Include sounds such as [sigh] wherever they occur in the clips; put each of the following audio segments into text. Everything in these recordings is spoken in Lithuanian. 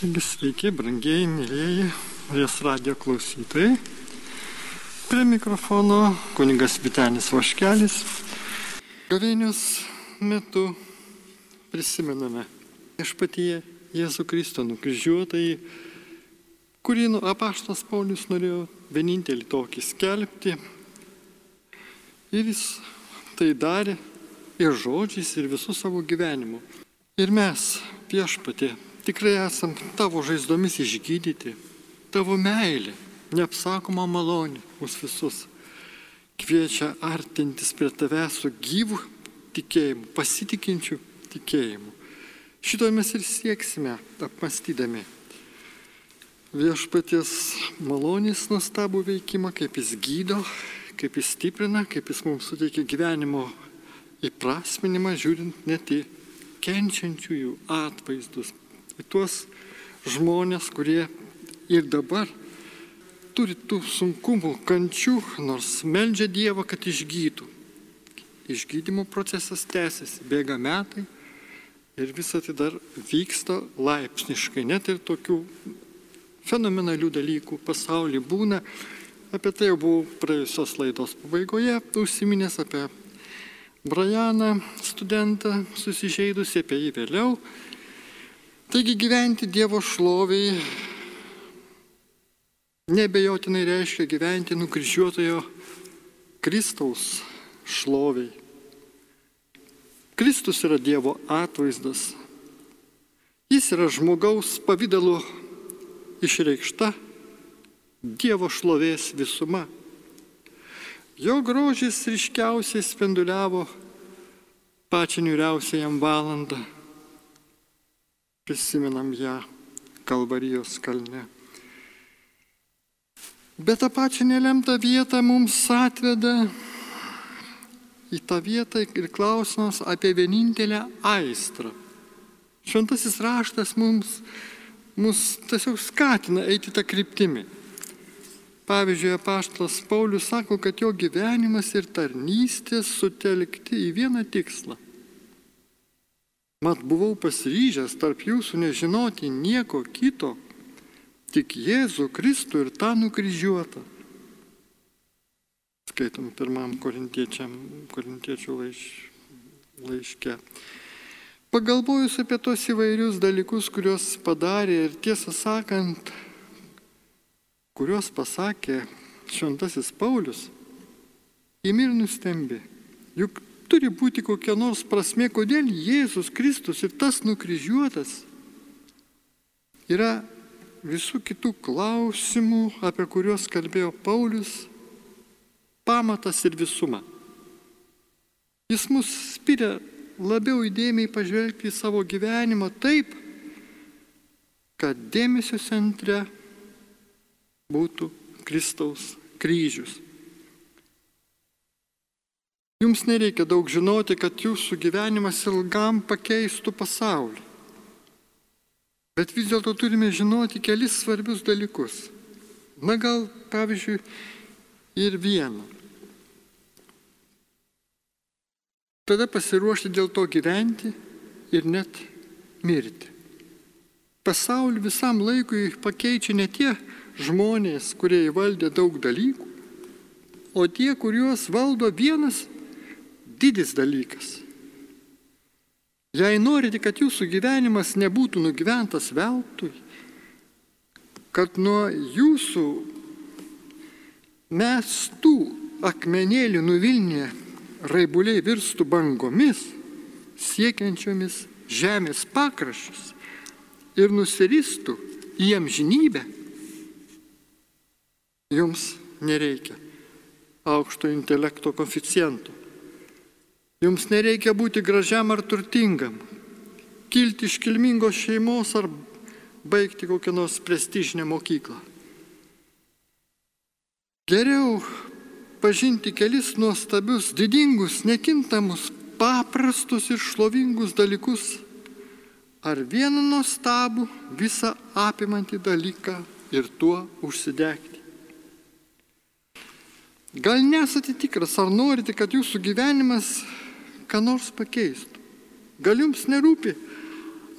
Taigi sveiki, brangieji, mėlyjeji, Ries radio klausytojai. Prie mikrofono kuningas Vitenis Vaškelis. Gavėnios metu prisimename išpatyje Jėzų Kristų nukryžiuotąjį, kurį nu, apaštas Paulius norėjo vienintelį tokį skelbti. Ir jis tai darė ir žodžiais, ir visų savo gyvenimu. Ir mes, viešpatė, tikrai esam tavo žaizdomis išgydyti, tavo meilė, neapsakoma malonė mus visus. Kviečia artintis prie tave su gyvu tikėjimu, pasitikinčiu tikėjimu. Šito mes ir sieksime, apmastydami. Viešpaties malonės nuostabų veikimą, kaip jis gydo, kaip jis stiprina, kaip jis mums suteikia gyvenimo įprasminimą, žiūrint net į kenčiančiųjų atvaizdus, į tuos žmonės, kurie ir dabar turi tų sunkumų, kančių, nors meldžia Dievą, kad išgytų. Išgydymo procesas tęsiasi, bėga metai ir visą tai dar vyksta laipsniškai. Net ir tokių fenomenalių dalykų pasaulyje būna. Apie tai jau buvau praėjusios laidos pabaigoje užsiminęs apie Brianą, studentą susižeidusi, apie jį vėliau. Taigi gyventi Dievo šloviai nebejotinai reiškia gyventi nukryžiuotojo Kristaus šloviai. Kristus yra Dievo atvaizdas. Jis yra žmogaus pavydalu išreikšta Dievo šlovės visuma. Jo grožis ryškiausiai spinduliavo pačią niuriausią jam valandą prisimenam ją Kalvarijos kalne. Bet tą pačią nelemtą vietą mums atveda į tą vietą ir klausimas apie vienintelę aistrą. Šventasis raštas mums, mus tiesiog skatina eiti tą kryptimį. Pavyzdžiui, apaštalas Paulius sako, kad jo gyvenimas ir tarnystės sutelkti į vieną tikslą Mat buvau pasiryžęs tarp jūsų nežinoti nieko kito, tik Jėzų Kristų ir tą nukryžiuotą. Skaitom pirmam korintiečių laiš, laiške. Pagalvojus apie tos įvairius dalykus, kuriuos padarė ir tiesą sakant, kuriuos pasakė šventasis Paulius, įmir nustembi. Juk turi būti kokia nors prasme, kodėl Jėzus Kristus ir tas nukryžiuotas yra visų kitų klausimų, apie kuriuos kalbėjo Paulius, pamatas ir visuma. Jis mus spiria labiau įdėmiai pažvelgti į savo gyvenimą taip, kad dėmesio centre būtų Kristaus kryžius. Jums nereikia daug žinoti, kad jūsų gyvenimas ilgam pakeistų pasaulį. Bet vis dėlto turime žinoti kelis svarbius dalykus. Na gal, pavyzdžiui, ir vieną. Tada pasiruošti dėl to gyventi ir net mirti. Pasaulį visam laikui pakeičia ne tie žmonės, kurie įvaldė daug dalykų, o tie, kuriuos valdo vienas didis dalykas. Jei norite, kad jūsų gyvenimas nebūtų nugyventas veltui, kad nuo jūsų mestų akmenėlių nuvilnė raibuliai virstų bangomis, siekiančiomis žemės pakraščius ir nusiristų į amžinybę, jums nereikia aukšto intelekto koficiento. Jums nereikia būti gražiam ar turtingam, kilti iš kilmingos šeimos ar baigti kokią nors prestižinę mokyklą. Geriau pažinti kelis nuostabius, didingus, nekintamus, paprastus ir šlovingus dalykus, ar vieną nuostabų, visą apimantį dalyką ir tuo užsidegti. Gal nesate tikras, ar norite, kad jūsų gyvenimas ką nors pakeistų. Gal jums nerūpi,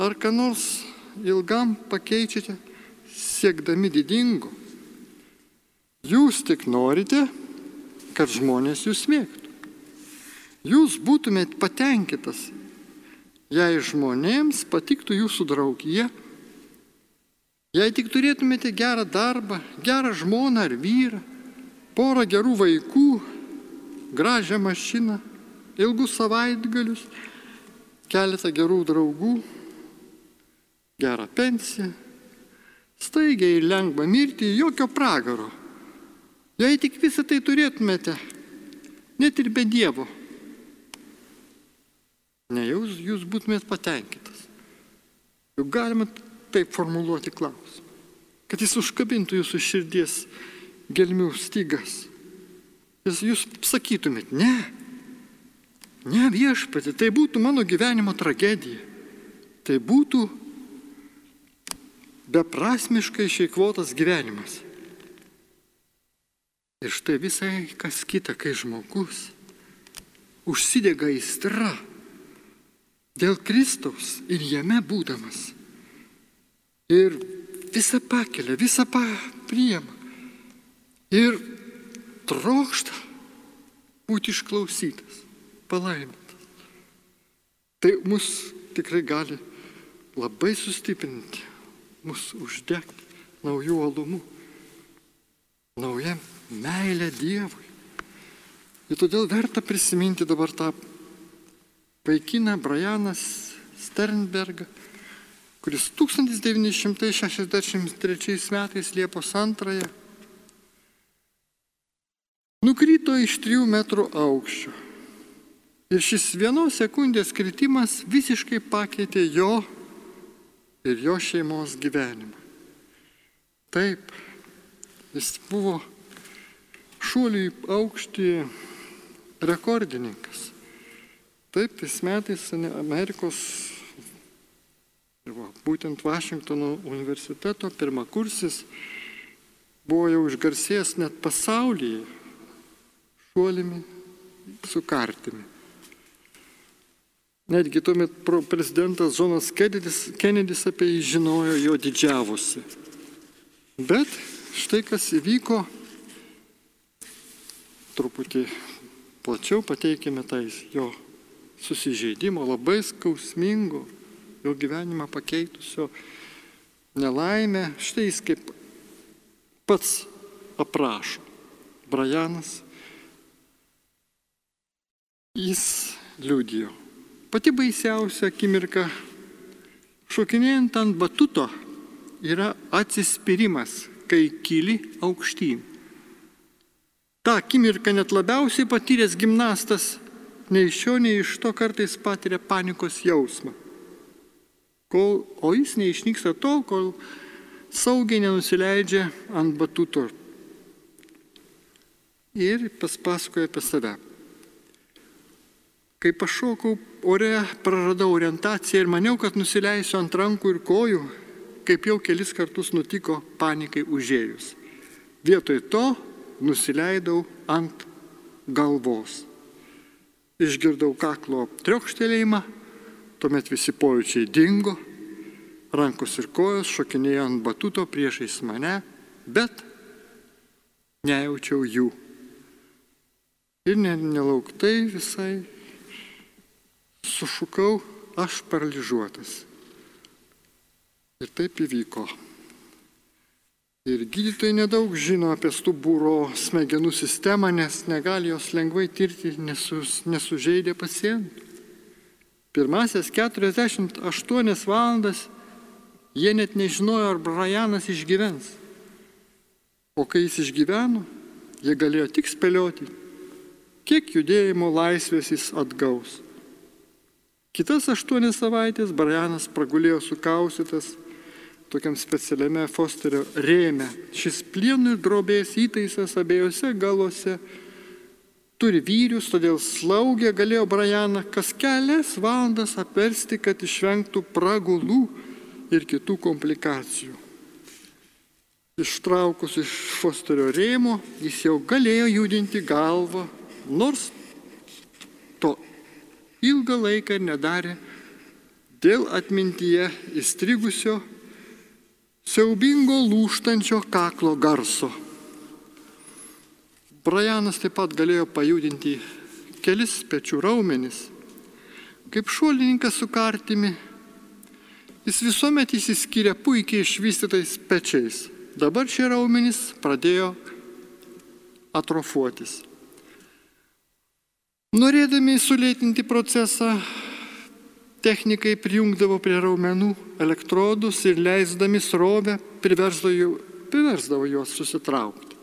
ar ką nors ilgam pakeičiate siekdami didingo. Jūs tik norite, kad žmonės jūs mėgtų. Jūs būtumėt patenkintas, jei žmonėms patiktų jūsų draugija, jei tik turėtumėte gerą darbą, gerą žmoną ar vyrą, porą gerų vaikų, gražią mašiną, ilgus savaitgalius, keletą gerų draugų, gerą pensiją, staigiai ir lengva mirti, jokio pragaro. Jei tik visą tai turėtumėte, net ir be Dievo, ne jūs, jūs būtumėt patenkintas. Juk galima taip formuluoti klausimą, kad jis užkabintų jūsų širdies gelmių stygas. Jis jūs sakytumėt, ne, ne viešpatė, tai būtų mano gyvenimo tragedija. Tai būtų beprasmiškai išeikvotas gyvenimas. Ir štai visai kas kita, kai žmogus užsidega įstra dėl Kristaus ir jame būdamas. Ir visą pakelia, visą pa priema. Ir trokšta būti išklausytas, palaimintas. Tai mus tikrai gali labai sustiprinti mus uždegti naujų alumų, nauja meilė Dievui. Ir todėl verta prisiminti dabar tą vaikiną Brianas Sternbergą, kuris 1963 metais Liepos 2 nukrito iš 3 metrų aukščio. Ir šis vienos sekundės kritimas visiškai pakeitė jo ir jo šeimos gyvenimą. Taip, jis buvo šuolių į aukštį rekordininkas. Taip, tais metais Amerikos, va, būtent Vašingtono universiteto pirmakursis buvo jau išgarsėjęs net pasaulyje šuolimi su kartimi. Netgi tuomet prezidentas Džonas Kennedys, Kennedys apie jį žinojo, jo didžiavosi. Bet štai kas įvyko, truputį plačiau pateikime tai jo susižeidimo, labai skausmingo, jo gyvenimą pakeitusio nelaimę. Štai jis kaip pats aprašo. Brajanas, jis liūdėjo. Pati baisiausia akimirka šokinėjant ant batuto yra atsispyrimas, kai kyli aukštyn. Ta akimirka net labiausiai patyręs gimnastas nei iš šio, nei iš to kartais patiria panikos jausmą. Kol, o jis neišnyksta tol, kol saugiai nenusileidžia ant batuto. Ir paspasakoja apie save. Kai pašokau ore, praradau orientaciją ir maniau, kad nusileisiu ant rankų ir kojų, kaip jau kelis kartus nutiko panikai užėjus. Vietoj to nusileidau ant galvos. Išgirdau kaklo triokštelėjimą, tuomet visi pojūčiai dingo, rankos ir kojos šokinėjo ant batuto priešais mane, bet nejaučiau jų. Ir nelauktai visai sušukau, aš paralyžiuotas. Ir taip įvyko. Ir gydytojai nedaug žino apie stuburo smegenų sistemą, nes negali jos lengvai tirti, nesus, nesužeidė pacientų. Pirmasias 48 valandas jie net nežinojo, ar Brianas išgyvens. O kai jis išgyveno, jie galėjo tik spėlioti, kiek judėjimo laisvės jis atgaus. Kitas aštuonias savaitės Brianas pragulėjo sukausytas tokiam specialiame Fosterio rėme. Šis plienų ir drobės įtaisas abiejose galose turi vyrius, todėl slaugė galėjo Brianą kas kelias valandas apversti, kad išvengtų pragulų ir kitų komplikacijų. Ištraukus iš Fosterio rėmo, jis jau galėjo judinti galvą, nors ilgą laiką nedarė dėl atmintyje įstrigusio siaubingo lūštančio kaklo garso. Brianas taip pat galėjo pajudinti kelis pečių raumenis. Kaip šuolininkas su kartimi, jis visuomet įsiskyrė puikiai išvystytais pečiais. Dabar šie raumenys pradėjo atrofuotis. Norėdami sulėtinti procesą, technikai prijungdavo prie raumenų elektrodus ir leisdami srovę priversdavo, juos susitraukti.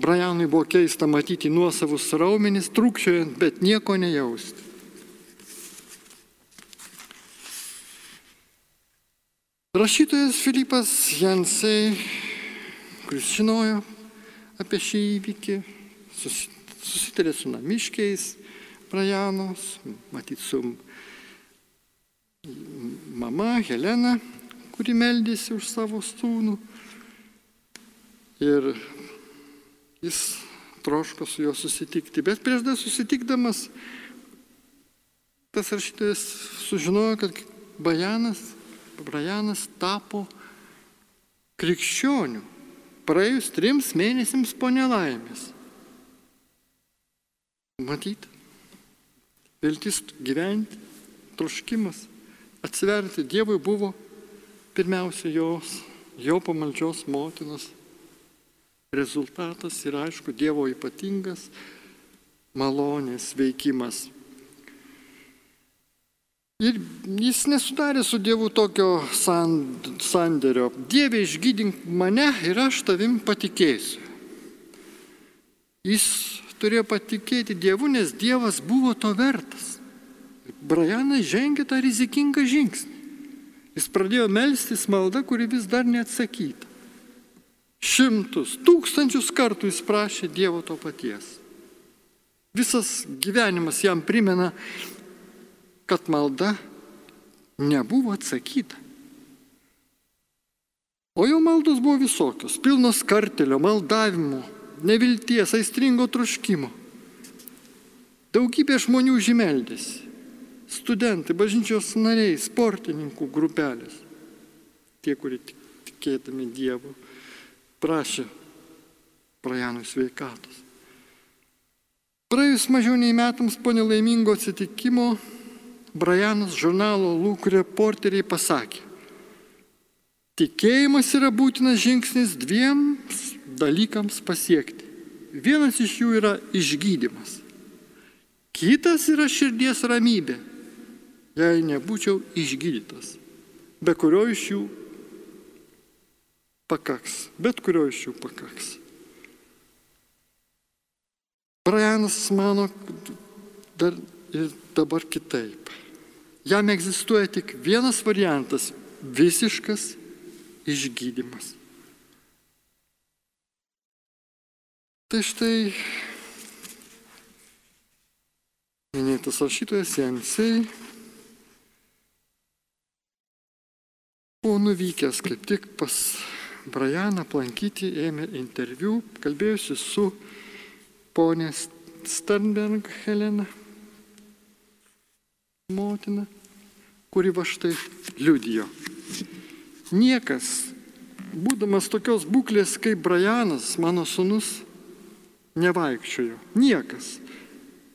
Brianui buvo keista matyti nuosavus raumenis trūkčiojant, bet nieko nejausti. Rašytojas Filipas Jansai, kuris žinojo apie šį įvykį, susitarė su namiškiais Brajanos, matyt su mama Helena, kuri meldėsi už savo sūnų. Ir jis troško su juo susitikti. Bet prieš dar susitikdamas, tas rašytojas sužinojo, kad Bajanas, Brajanas tapo krikščionių praėjus trims mėnesiams po nelaimės. Matyt, viltis gyventi, troškimas atsiverti Dievui buvo pirmiausia jos, jo pamaldžios motinos rezultatas ir aišku Dievo ypatingas malonės veikimas. Ir jis nesudarė su Dievu tokio sandėrio. Dieve išgydink mane ir aš tavim patikėsiu. Jis turėjo patikėti Dievu, nes Dievas buvo to vertas. Brajanas žengė tą rizikingą žingsnį. Jis pradėjo melstis maldą, kuri vis dar neatsakyta. Šimtus, tūkstančius kartų jis prašė Dievo to paties. Visas gyvenimas jam primena, kad malda nebuvo atsakyta. O jo maldos buvo visokios, pilnos kartelio, maldavimo, nevilties, aistringo troškimo. Daugybė žmonių žymeldėsi. Studentai, bažnyčios nariai, sportininkų grupelės. Tie, kurie tikėdami Dievu prašė Brajanui sveikatos. Praėjus mažiau nei metams po nelaimingo atsitikimo, Brajanas žurnalo Lūk reporteriai pasakė, tikėjimas yra būtinas žingsnis dviems dalykams pasiekti. Vienas iš jų yra išgydymas. Kitas yra širdies ramybė, jei nebūčiau išgydytas, be kurio iš jų pakaks, bet kurio iš jų pakaks. Brianas mano dar ir dabar kitaip. Jam egzistuoja tik vienas variantas - visiškas išgydymas. Tai štai minėtas rašytojas Jansai buvo nuvykęs kaip tik pas Brajaną aplankyti, ėmė interviu, kalbėjusi su ponė Sternberg Helena, motina, kuri va štai liudijo. Niekas, būdamas tokios būklės kaip Brajanas, mano sunus, nevaikščiojo. Niekas.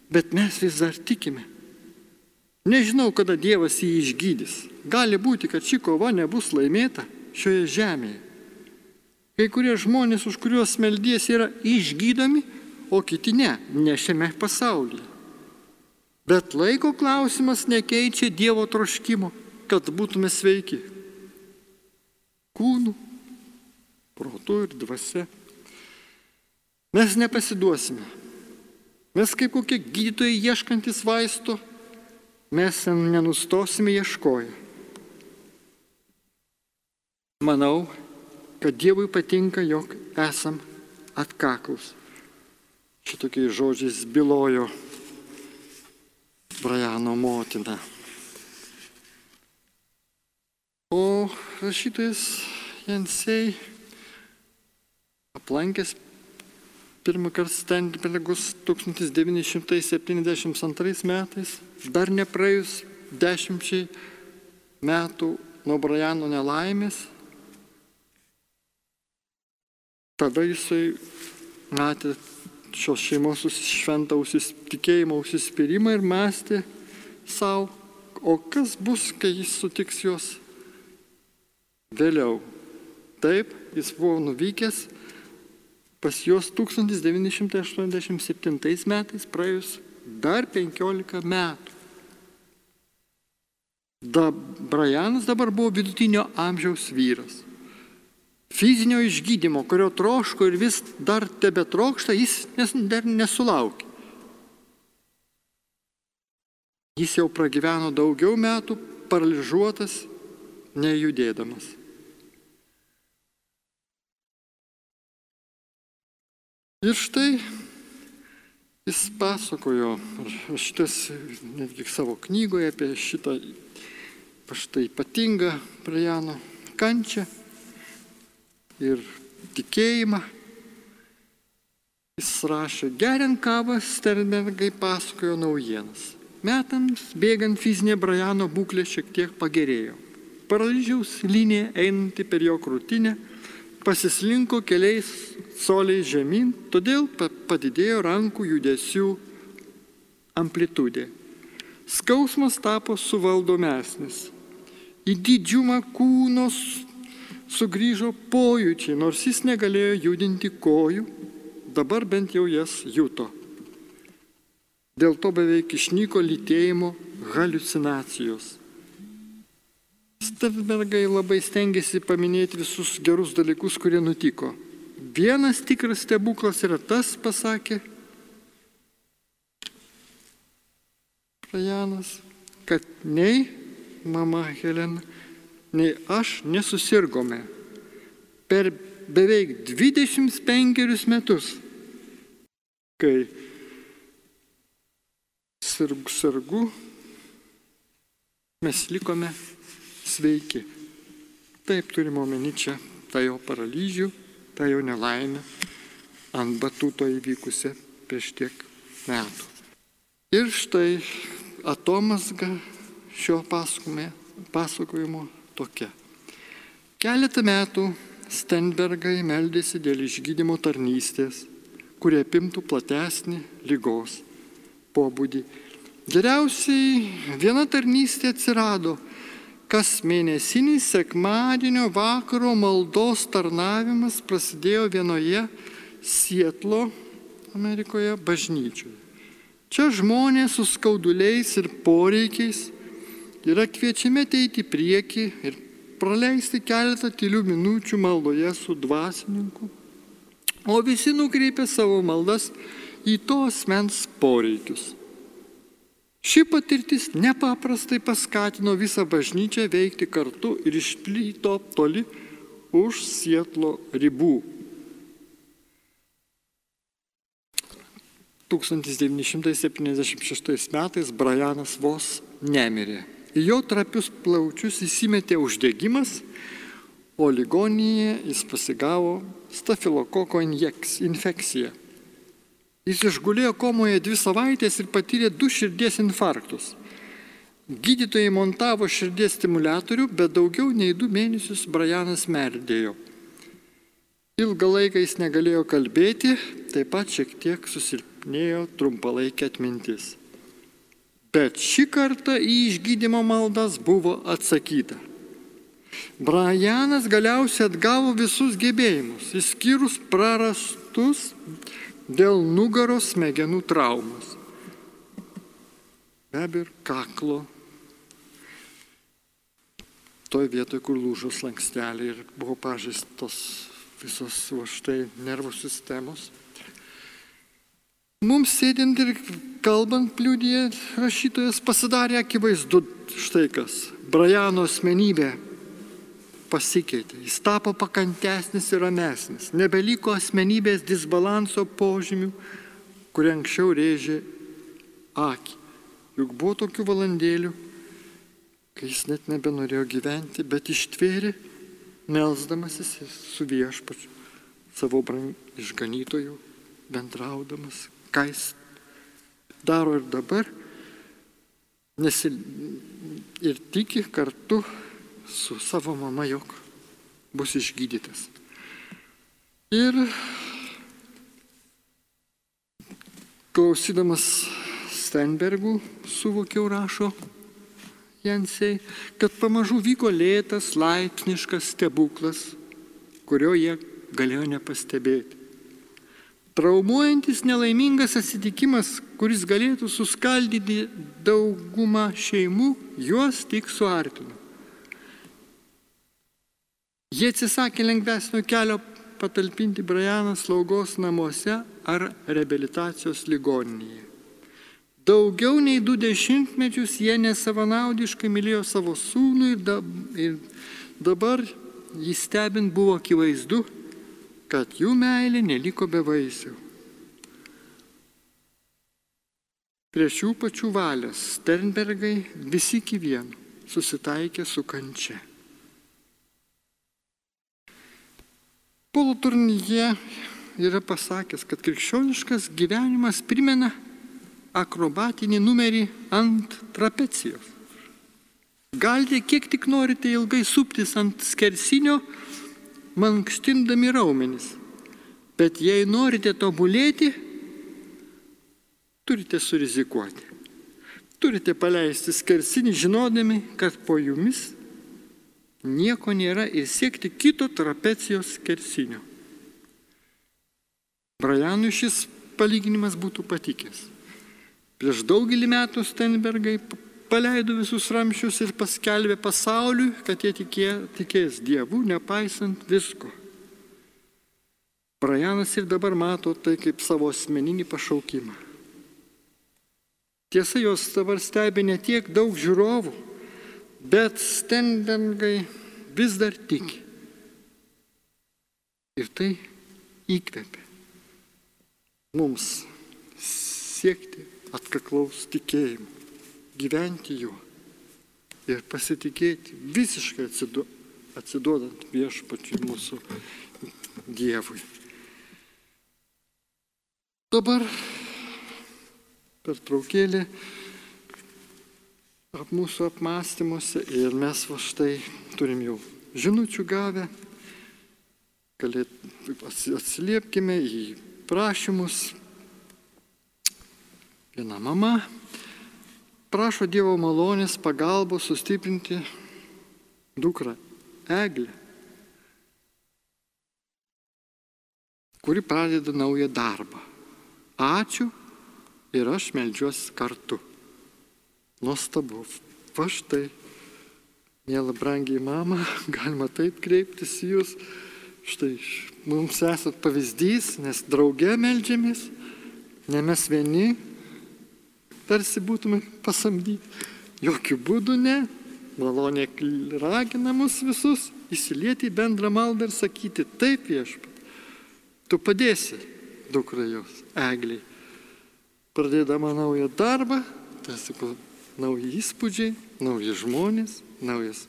Bet mes vis dar tikime. Nežinau, kada Dievas jį išgydys. Gali būti, kad ši kova nebus laimėta šioje žemėje. Kai kurie žmonės, už kuriuos meldies, yra išgydomi, o kiti ne, ne šiame pasaulyje. Bet laiko klausimas nekeičia Dievo troškimo, kad būtume sveiki. Kūnų, protų ir dvasia. Mes nepasiduosime. Mes kaip kokie gydytojai ieškantis vaisto, mes nenustosime ieškoję. Manau, kad Dievui patinka, jog esam atkaklus. Šitokiais žodžiais bylojo Brajano motina. O rašytojas Jensei aplankęs pirmą kartą Stenbergus 1972 metais, dar nepraėjus dešimčiai metų nuo Brajano nelaimės, tada jisai matė šios šeimos šventą tikėjimo užsispyrimą ir mąstė savo, o kas bus, kai jis sutiks juos vėliau. Taip, jis buvo nuvykęs pas juos 1987 metais, praėjus dar 15 metų. Da, Brianas dabar buvo vidutinio amžiaus vyras. Fizinio išgydymo, kurio troško ir vis dar tebe trokšta, jis nes, dar nesulaukė. Jis jau pragyveno daugiau metų paralyžiuotas, nejudėdamas. Ir štai jis pasakojo, šitas netgi savo knygoje apie šitą štai ypatingą Briano kančią ir tikėjimą. Jis rašė, geriant kavą, Sternbergai pasakojo naujienas. Metams bėgant fizinė Briano būklė šiek tiek pagerėjo. Paralyžiaus linija einanti per jo krūtinę pasislinko keliais soliais žemyn, todėl padidėjo rankų judesių amplitudė. Skausmas tapo suvaldomesnis. Į didžiumą kūnos sugrįžo pojūčiai, nors jis negalėjo judinti kojų, dabar bent jau jas juto. Dėl to beveik išnyko lytėjimo halucinacijos. Sternbergai labai stengiasi paminėti visus gerus dalykus, kurie nutiko. Vienas tikras stebuklas yra tas, pasakė Rajanas, kad nei mama Helena, nei aš nesusirgome per beveik 25 metus, kai sirgu, sirgu mes likome sveiki. Taip turime omeny čia tą jo paralyžių, tą jo nelaimę ant batuto įvykusią prieš tiek metų. Ir štai atomasga šio pasakojimo tokia. Keletą metų Stenbergai meldėsi dėl išgydymo tarnystės, kurie apimtų platesnį lygos pobūdį. Geriausiai viena tarnystė atsirado kas mėnesinis sekmadienio vakaro maldos tarnavimas prasidėjo vienoje Sietlo, Amerikoje, bažnyčioje. Čia žmonės su skauduliais ir poreikiais yra kviečiami ateiti į priekį ir praleisti keletą tylių minučių maldoje su dvasininku, o visi nukreipia savo maldas į to asmens poreikius. Ši patirtis nepaprastai paskatino visą bažnyčią veikti kartu ir išplyto toli už Sietlo ribų. 1976 metais Brianas vos nemirė. Į jo trapius plaučius įsimetė uždegimas, o ligoninėje jis pasigavo stafilokoko infekciją. Jis išgulėjo komoje dvi savaitės ir patyrė du širdies infarktus. Gydytojai montavo širdies stimulatorių, bet daugiau nei du mėnesius Brianas merdėjo. Ilgą laiką jis negalėjo kalbėti, taip pat šiek tiek susilpnėjo trumpalaikė atmintis. Bet šį kartą į išgydymo maldas buvo atsakyta. Brianas galiausiai atgavo visus gebėjimus, išskyrus prarastus dėl nugaros smegenų traumos. Be abejo, ir kaklo. Toj vietoje, kur lūžo slanksteliai ir buvo pažįstos visos va štai nervų sistemos. Mums sėdint ir kalbant liūdėje rašytojas pasidarė akivaizdu štai kas. Brajano asmenybė pasikeitė, jis tapo pakantesnis ir ramesnis, nebeliko asmenybės disbalanso požymių, kurie anksčiau rėžė akį. Juk buvo tokių valandėlių, kai jis net nebenorėjo gyventi, bet ištvėrė, melzdamasis su viešpačiu, savo išganytoju, bendraudamas, ką jis daro ir dabar, Nesil... Ir tiki kartu su savo mama, jog bus išgydytas. Ir klausydamas Steinbergų suvokiau rašo Jensiai, kad pamažu vyko lėtas, laipsniškas stebuklas, kurio jie galėjo nepastebėti. Traumuojantis nelaimingas atsitikimas, kuris galėtų suskaldyti daugumą šeimų, juos tik suartino. Jie atsisakė lengvesnio kelio patalpinti Brianą slaugos namuose ar reabilitacijos ligoninėje. Daugiau nei du dešimtmečius jie nesavanaudiškai mylėjo savo sūnų ir dabar jį stebint buvo akivaizdu, kad jų meilė neliko be vaisių. Prieš jų pačių valias Sternbergai visi iki vieno susitaikė su kančia. Polo turnyje yra pasakęs, kad krikščioniškas gyvenimas primena akrobatinį numerį ant trapecijos. Galite kiek tik norite ilgai suptis ant skersinio, mankštindami raumenis. Bet jei norite tobulėti, turite surizikuoti. Turite paleisti skersinį žinodami, kad po jumis nieko nėra ir siekti kito trapecijos skersinio. Brajanui šis palyginimas būtų patikęs. Prieš daugelį metų Stenbergai paleido visus ramščius ir paskelbė pasauliui, kad jie tikė, tikės Dievu, nepaisant visko. Brajanas ir dabar mato tai kaip savo asmeninį pašaukimą. Tiesa, jos dabar stebi ne tiek daug žiūrovų, bet Stenbergai vis dar tiki. Ir tai įkvepia mums siekti atkaklaus tikėjimo, gyventi juo ir pasitikėti visiškai atsidu, atsiduodant viešpačiui mūsų Dievui. Dabar per traukėlį ap mūsų apmąstymuose ir mes va štai turim jau žinučių gavę, galėt, atsiliepkime į prašymus, Viena mama prašo Dievo malonės pagalbos sustiprinti dukrą Eglę, kuri pradeda naują darbą. Ačiū ir aš melžiuosi kartu. Nuostabu. Va štai, mėla brangiai mama, [laughs] galima taip kreiptis į jūs. Štai mums esat pavyzdys, nes drauge melžiamės, ne mes vieni, tarsi būtume pasamdyti. Jokių būdų ne. Malonė ragina mus visus įsilieti į bendrą maldą ir sakyti, taip viešpat, tu padėsi dukrai jos, egliai. Pradėdama naują darbą, tarsi nauji įspūdžiai, nauji žmonės, naujas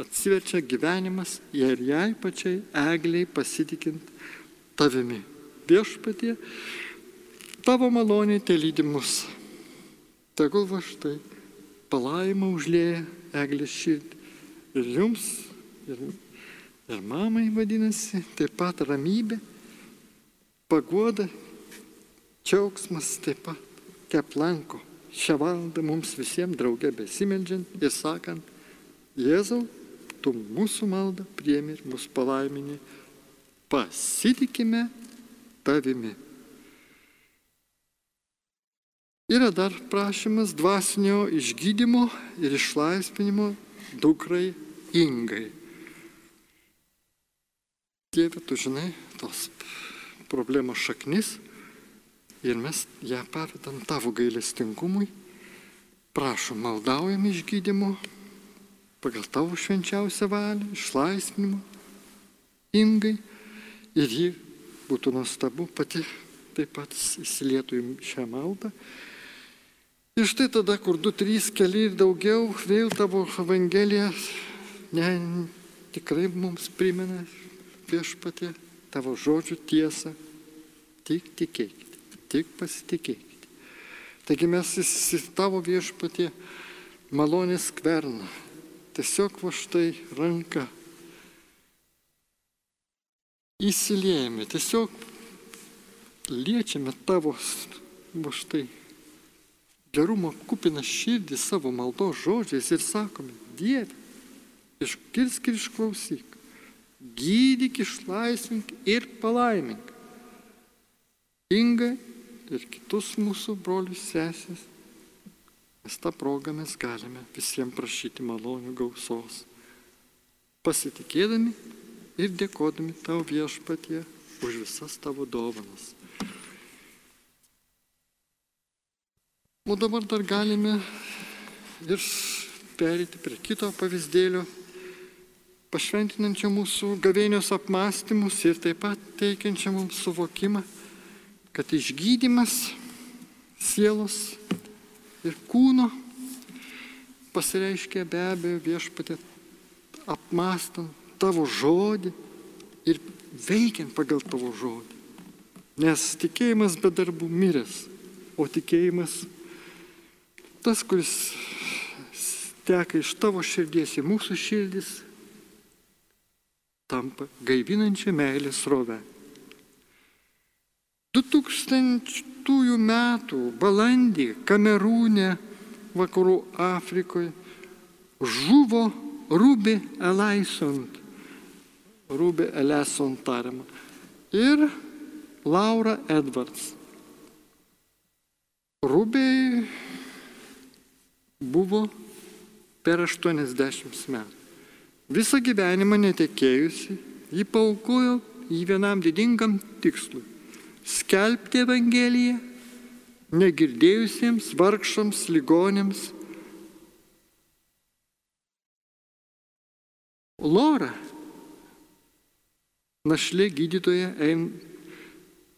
atsiverčia gyvenimas ir jai pačiai egliai pasitikint tavimi. Viešpatie, tavo malonė te lydi mus. Tegul va štai palaima užlėja eglės širdį. Ir jums, ir, ir mamai vadinasi, taip pat ramybė, pagoda, džiaugsmas taip pat, kaip lanko šią valandą mums visiems draugė besimeldžiant ir sakant, Jėzau, tu mūsų maldą priemi ir mus palaimini, pasitikime tavimi. Yra dar prašymas dvasinio išgydymo ir išlaisvinimo dukrai Ingai. Dieve, tu žinai tos problemos šaknis ir mes ją pavedam tavo gailestingumui. Prašom, maldaujam išgydymo pagal tavo švenčiausią valią, išlaisvinimo Ingai ir ji būtų nuostabu pati taip pat įsilietų į šią maldą Ir štai tada, kur du, trys, keli ir daugiau, vėl tavo Evangelija ne, tikrai mums primena viešpatė tavo žodžių tiesą. Tik tikėkite, tik pasitikėkite. Taigi mes į tavo viešpatė malonės skverną. Tiesiog va štai ranka. Įsiliejame, tiesiog liečiame tavo va štai gerumo kupiną širdį savo maldos žodžiais ir sakome, Dieve, išgirsk ir išklausyk, gydyk, išlaisvink ir palaimink. Inga ir kitus mūsų brolius sesės, nes tą progą mes galime visiems prašyti malonių gausos, pasitikėdami ir dėkodami tau viešpatie už visas tavo dovanas. O dabar dar galime ir perėti prie kito pavyzdėlio, pašventinančio mūsų gavėnios apmąstymus ir taip pat teikiančio mums suvokimą, kad išgydymas sielos ir kūno pasireiškia be abejo viešpatė apmastant tavo žodį ir veikiant pagal tavo žodį. Nes tikėjimas be darbų miręs, o tikėjimas tas, kuris teka iš tavo širdies į mūsų širdis, tampa gaivinančia meilės rove. 2000 metų balandį Kamerūne, vakarų Afrikoje, žuvo Rubi Elaisont, Rubi Eleson tariama, ir Laura Edwards. Rubiai buvo per 80 metų. Visą gyvenimą netekėjusi, ji paukojo į vienam didingam tikslui - skelbti Evangeliją negirdėjusiems, vargšams, ligonėms. Lora, našlė gydytoja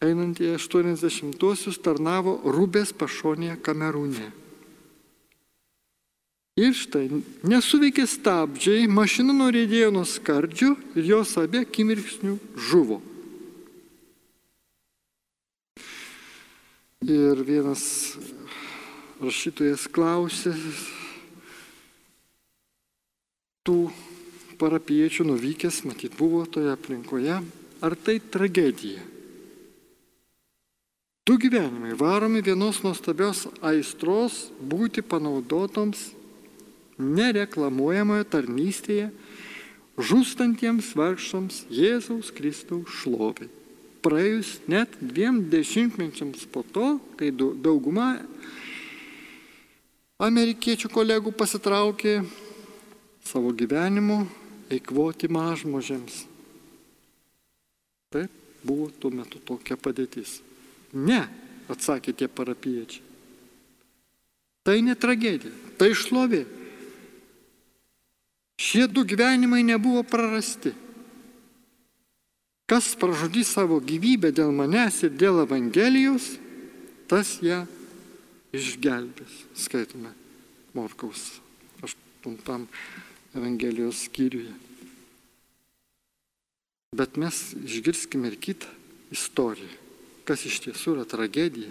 einantį 80-osius tarnavo Rubės pašonėje Kamerūne. Ir štai, nesuveikė stabdžiai, mašina norėdėjo nuo skardžių ir jos abie akimirksnių žuvo. Ir vienas rašytojas klausė tų parapiečių nuvykęs, matyt, buvo toje aplinkoje, ar tai tragedija. Du gyvenimai varomi vienos nuostabios aistros būti panaudotoms nereklamuojamoje tarnystėje žūstantiems vargšams Jėzaus Kristaus šloviai. Praėjus net dviem dešimtmečiams po to, kai dauguma amerikiečių kolegų pasitraukė savo gyvenimu eikvoti mažmožėms. Taip buvo tuo metu tokia padėtis. Ne, atsakė tie parapiečiai. Tai ne tragedija, tai šlovė. Šie du gyvenimai nebuvo prarasti. Kas pražudys savo gyvybę dėl manęs ir dėl Evangelijos, tas ją išgelbės. Skaitome Morkaus 8 Evangelijos skyriuje. Bet mes išgirskime ir kitą istoriją, kas iš tiesų yra tragedija.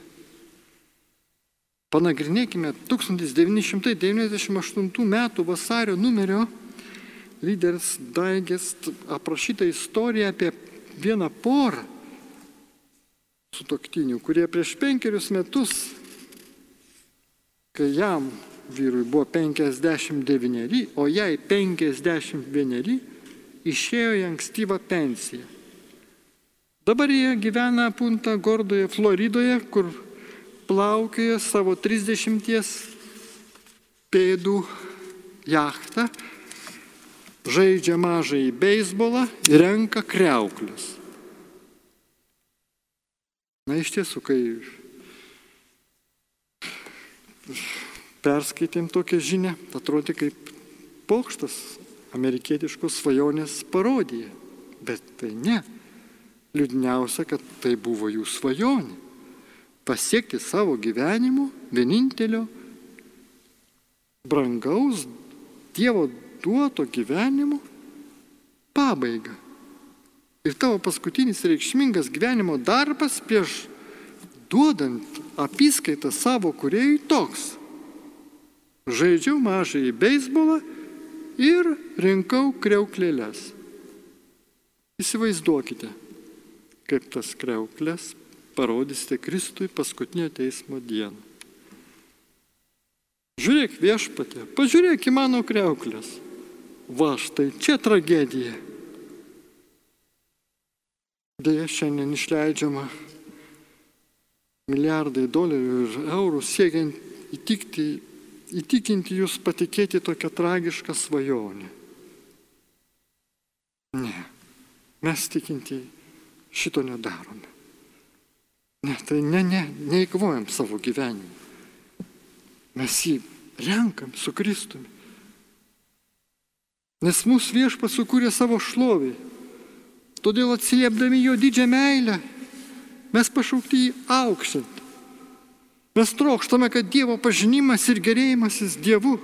Panagrinėkime 1998 m. vasario numerio lyderis Daigės aprašyta istorija apie vieną porą sutoktinių, kurie prieš penkerius metus, kai jam vyrui buvo 59, o jai 51, išėjo į ankstyvą pensiją. Dabar jie gyvena Punta Gordoje, Floridoje, kur plaukioja savo 30 pėdų jachtą žaidžia mažai beisbolą ir renka kreuklius. Na iš tiesų, kai perskaitėm tokią žinią, atrodė kaip pokštas amerikietiškos svajonės parodija. Bet tai ne. Liūdniausia, kad tai buvo jų svajonė. Pasiekti savo gyvenimu vienintelio brangaus Dievo duoto gyvenimo pabaigą. Ir tavo paskutinis reikšmingas gyvenimo darbas prieš duodant apskaitą savo kuriejui toks. Žaidžiau mažai beisbolą ir rinkau kreuklėlės. Įsivaizduokite, kaip tas kreuklės parodysite Kristui paskutinio teismo dieną. Žiūrėk viešpatė, pažiūrėk į mano kreuklės. Va štai čia tragedija. Deja, šiandien išleidžiama milijardai dolerių ir eurų siekiant įtikti, įtikinti jūs patikėti tokią tragišką svajonę. Ne, mes tikinti šito nedarome. Ne, tai ne, ne, neįkvojam savo gyvenimą. Mes jį renkam su Kristumi. Nes mūsų viešpas sukūrė savo šlovį. Todėl atsiliepdami jo didžią meilę, mes pašaukti jį aukštinti. Mes trokštame, kad Dievo pažinimas ir gerėjimasis Dievu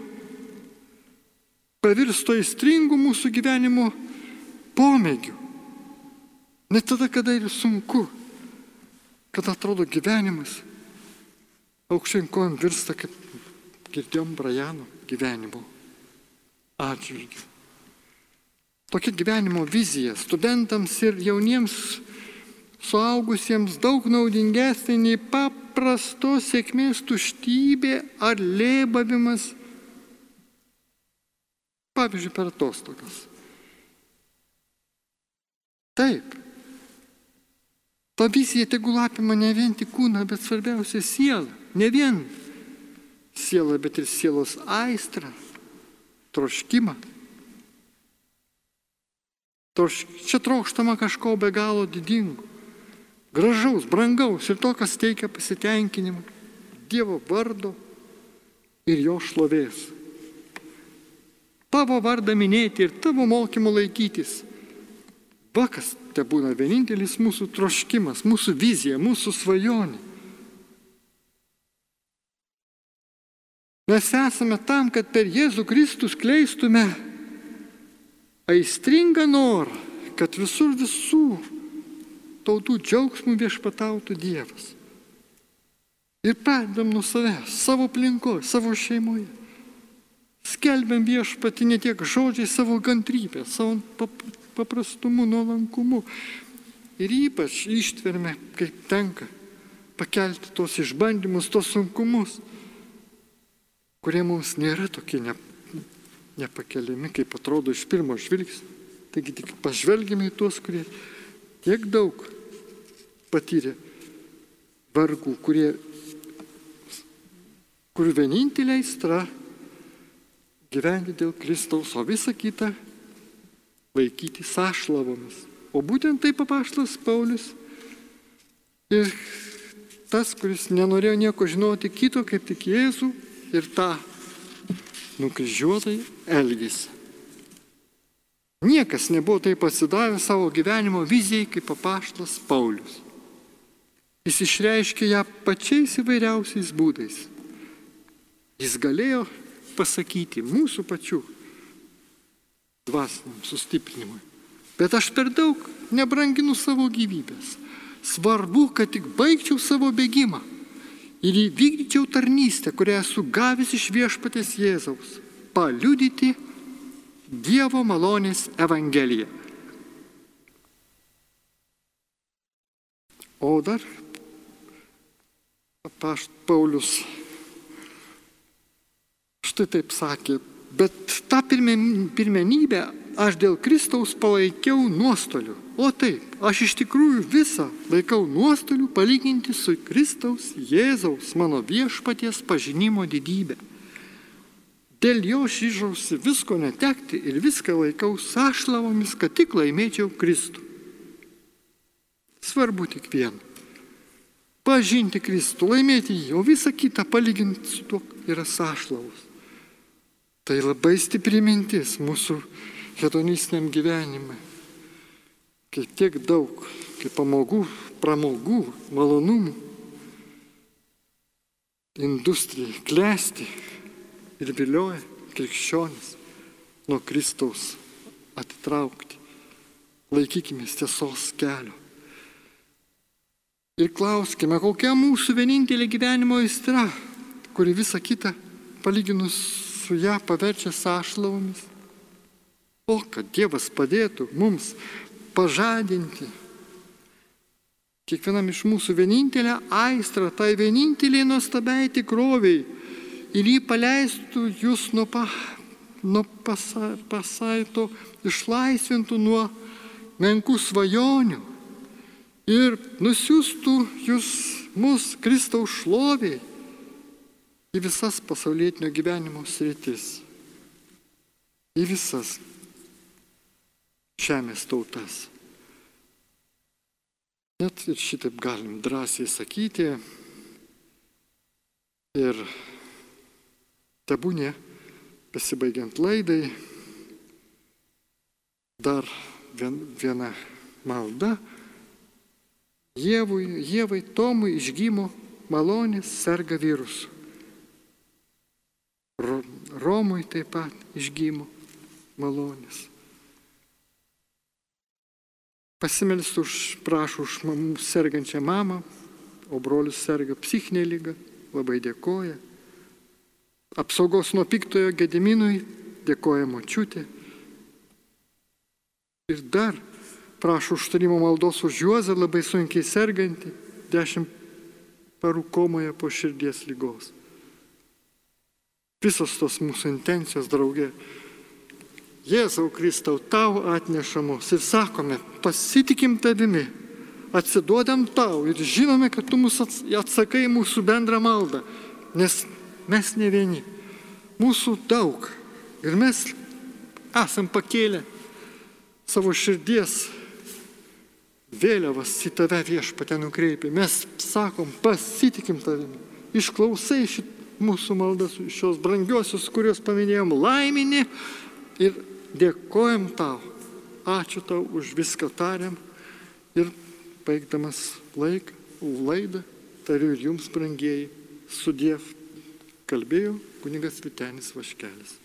pavirsto įstringų mūsų gyvenimo pomėgių. Net tada, kada yra sunku, kada atrodo gyvenimas aukštien kojom virsta, kaip girdėjom Brajano gyvenimo atžvilgiu. Tokia gyvenimo vizija studentams ir jauniems suaugusiems daug naudingesnė nei paprastos sėkmės tuštybė ar lėbavimas, pavyzdžiui, per atostogas. Taip, ta vizija tegul apima ne vien tik kūną, bet svarbiausia sielą. Ne vien sielą, bet ir sielos aistrą, troškimą. Troš, čia trokštama kažko be galo didingo, gražaus, brangaus ir to, kas teikia pasitenkinimą Dievo vardo ir jo šlovės. Tavo vardą minėti ir tavo mokymų laikytis. Vakas te būna vienintelis mūsų troškimas, mūsų vizija, mūsų svajonė. Mes esame tam, kad per Jėzų Kristų skleistume aistringą norą, kad visur visų tautų džiaugsmų viešpatautų Dievas. Ir pradedam nuo savęs, savo aplinkoje, savo šeimoje. Skelbiam viešpati ne tiek žodžiai savo kantrybę, savo paprastumu, nuolankumu. Ir ypač ištverme, kaip tenka pakelti tos išbandymus, tos sunkumus kurie mums nėra tokie ne, nepakeliami, kaip atrodo iš pirmo žvilgsnio. Taigi tik pažvelgime į tuos, kurie tiek daug patyrė vargų, kurie, kurių vienintelė aistra gyventi dėl Kristaus, o visa kita laikyti sąšlavomis. O būtent taip papaštas Paulius ir tas, kuris nenorėjo nieko žinoti kito, kaip tik Jėzų ir tą nukryžiuotai elgesį. Niekas nebuvo taip pasidavęs savo gyvenimo vizijai kaip papaštas Paulius. Jis išreiškė ją pačiais įvairiausiais būdais. Jis galėjo pasakyti mūsų pačių dvasiniam sustiprinimui. Bet aš per daug nebranginu savo gyvybės. Svarbu, kad tik baigčiau savo bėgimą ir įvykdyčiau tarnystę, kurią esu gavęs iš viešpatės Jėzaus - paliudyti Dievo malonės Evangeliją. O dar pašt Paulius štai taip sakė, bet tą pirmenybę aš dėl Kristaus palaikiau nuostoliu. O taip, aš iš tikrųjų visą laikau nuostoliu palyginti su Kristaus Jėzaus mano viešpaties pažinimo didybė. Dėl jo šyžausi visko netekti ir viską laikau sąšlavomis, kad tik laimėčiau Kristų. Svarbu tik viena. Pažinti Kristų, laimėti jį, o visą kitą palyginti su tuo yra sąšlavus. Tai labai stipri mintis mūsų hedonistiniam gyvenimui. Kai tiek daug, kaip pamogų, pramogų, malonumų, industrija klesti ir vilioja krikščionis nuo Kristaus atitraukti. Laikykime tiesos kelio. Ir klauskime, kokia mūsų vienintelė gyvenimo aistra, kuri visą kitą palyginus su ją paverčia sąšlavomis. O kad Dievas padėtų mums pažadinti kiekvienam iš mūsų vienintelę aistrą, tai vieninteliai nuostabiai tikroviai ir jį paleistų jūs nuo, pa, nuo pasa, pasaito, išlaisvintų nuo menkų svajonių ir nusiųstų jūs mus Kristaus šloviai į visas pasaulietinio gyvenimo sritis. Į visas žemės tautas. Net ir šitaip galim drąsiai sakyti. Ir tebūnė, besibaigiant laidai, dar viena malda. Jėvui, Jėvai Tomui išgymo malonės serga virusu. Romui taip pat išgymo malonės. Pasimelsti už, prašau, už mamų sergančią mamą, o brolius serga psichinė lyga, labai dėkoja. Apsaugos nuo piktojo gediminui dėkoja močiutė. Ir dar prašau užtarimo maldos už Juozą labai sunkiai sergantį, dešimt parų komoje po širdies lygos. Visos tos mūsų intencijos, draugė, Jėzau Kristau, tau atnešamos ir sakome, pasitikim tavimi, atsiduodam tau ir žinome, kad tu mūsų atsakai mūsų bendrą maldą, nes mes ne vieni, mūsų daug ir mes esam pakėlę savo širdies vėliavas į tave viešpatę nukreipę. Mes sakom, pasitikim tavimi, išklausai šit mūsų maldas, šios brangiosios, kuriuos paminėjom, laiminį ir dėkojam tau, ačiū tau už viską tariam. Ir baigdamas laiką, laidą, tariu ir jums, brangieji, sudėv, kalbėjo kunigas Vitenis Vaškelis.